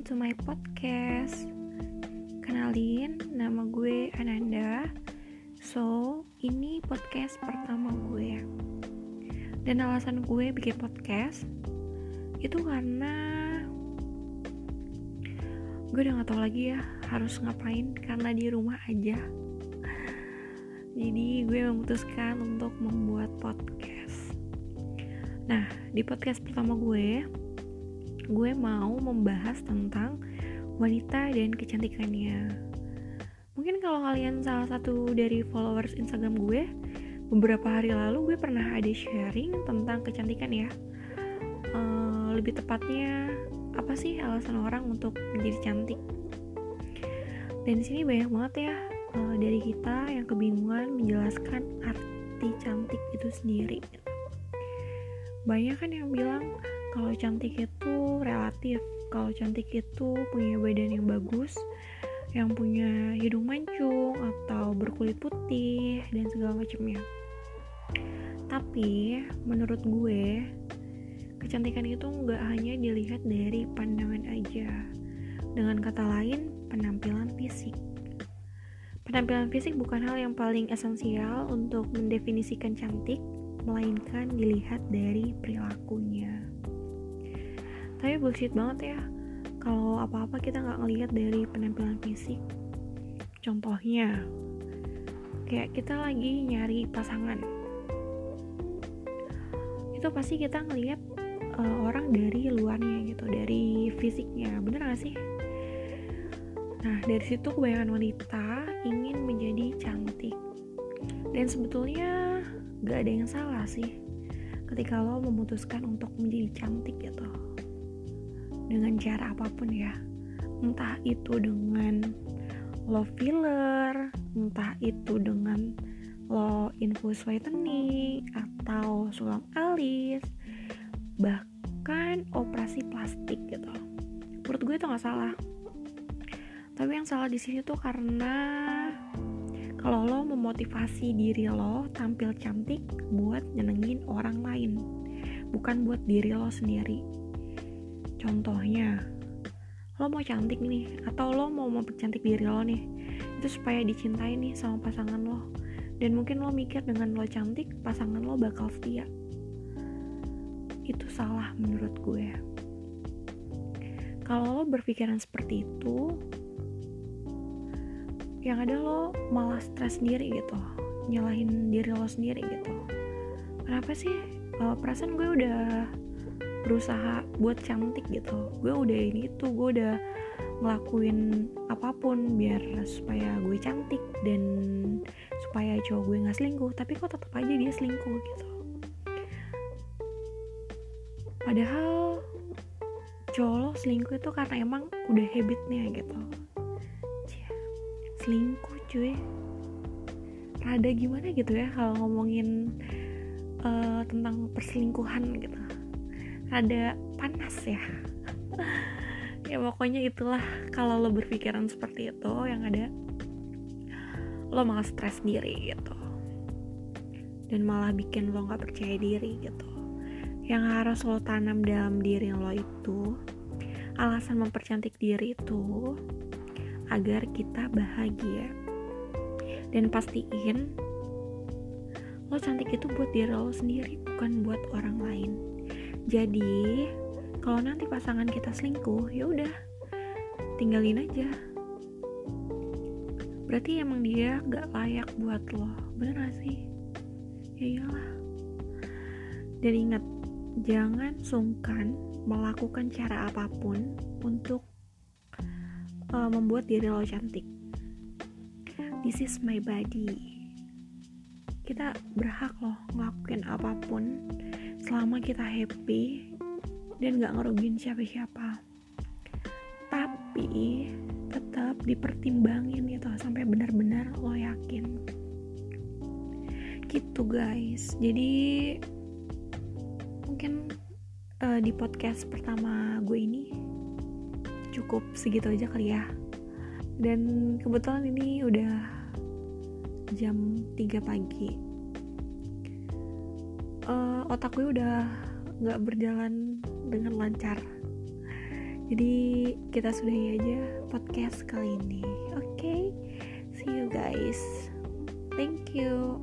welcome to my podcast. Kenalin, nama gue Ananda. So, ini podcast pertama gue. Dan alasan gue bikin podcast itu karena gue udah gak tau lagi ya harus ngapain karena di rumah aja. Jadi gue memutuskan untuk membuat podcast. Nah, di podcast pertama gue, gue mau membahas tentang wanita dan kecantikannya. Mungkin kalau kalian salah satu dari followers Instagram gue, beberapa hari lalu gue pernah ada sharing tentang kecantikan ya. Uh, lebih tepatnya apa sih alasan orang untuk menjadi cantik? Dan di sini banyak banget ya uh, dari kita yang kebingungan menjelaskan arti cantik itu sendiri. Banyak kan yang bilang kalau cantik itu relatif. Kalau cantik itu punya badan yang bagus yang punya hidung mancung atau berkulit putih dan segala macamnya. Tapi menurut gue kecantikan itu nggak hanya dilihat dari pandangan aja. Dengan kata lain penampilan fisik. Penampilan fisik bukan hal yang paling esensial untuk mendefinisikan cantik melainkan dilihat dari perilakunya tapi bullshit banget ya. Kalau apa-apa kita nggak ngelihat dari penampilan fisik. Contohnya kayak kita lagi nyari pasangan. Itu pasti kita ngelihat uh, orang dari luarnya gitu dari fisiknya. Bener gak sih? Nah dari situ kebanyakan wanita ingin menjadi cantik. Dan sebetulnya gak ada yang salah sih ketika lo memutuskan untuk menjadi cantik gitu dengan cara apa pun ya. Entah itu dengan lo filler entah itu dengan lo infus whitening atau sulam alis bahkan operasi plastik gitu. Menurut gue itu nggak salah. Tapi yang salah di sini tuh karena kalau lo memotivasi diri lo tampil cantik buat nyenengin orang lain bukan buat diri lo sendiri Contohnya, lo mau cantik nih, atau lo mau mempercantik diri lo nih, itu supaya dicintai nih sama pasangan lo. Dan mungkin lo mikir dengan lo cantik, pasangan lo bakal setia. Itu salah menurut gue. Kalau lo berpikiran seperti itu, yang ada lo malah stres sendiri gitu, nyalahin diri lo sendiri gitu. Kenapa sih? Uh, perasaan gue udah berusaha buat cantik gitu. Gue udah ini itu gue udah ngelakuin apa pun biar supaya gue cantik dan supaya cowok gue nggak selingkuh tapi kok tetap aja dia selingkuh gitu. Padahal cowok selingkuh itu karena emang udah habitnya gitu. Selingkuh cuy. Rada gimana gitu ya kalau ngomongin uh, tentang perselingkuhan gitu ada panas ya. Ya pokoknya itulah kalau lo berpikiran seperti itu yang ada lo malah stres diri gitu. Dan malah bikin lo nggak percaya diri gitu. Yang harus lo tanam dalam diri lo itu alasan mempercantik diri itu agar kita bahagia. Dan pastiin lo cantik itu buat diri lo sendiri bukan buat orang lain jadi kalau nanti pasangan kita selingkuh ya udah tinggalin aja. Berarti emang dia gak layak buat lo bener gak sih? Ya iyalah. Dan ingat jangan sungkan melakukan cara apa pun untuk uh, membuat diri lo cantik. This is my body kita berhak loh ngelakuin apa pun selama kita happy dan gak ngerugin siapa-siapa. Tapi tetap dipertimbangin gitu sampai benar-benar lo yakin. Gitu guys. Jadi mungkin uh, di podcast pertama gue ini cukup segitu aja kali ya. Dan kebetulan ini udah jam 3 pagi. Uh, otak gue udah nggak berjalan dengan lancar. Jadi kita sudahi aja podcast kali ini. Oke? Okay? see you guys. Thank you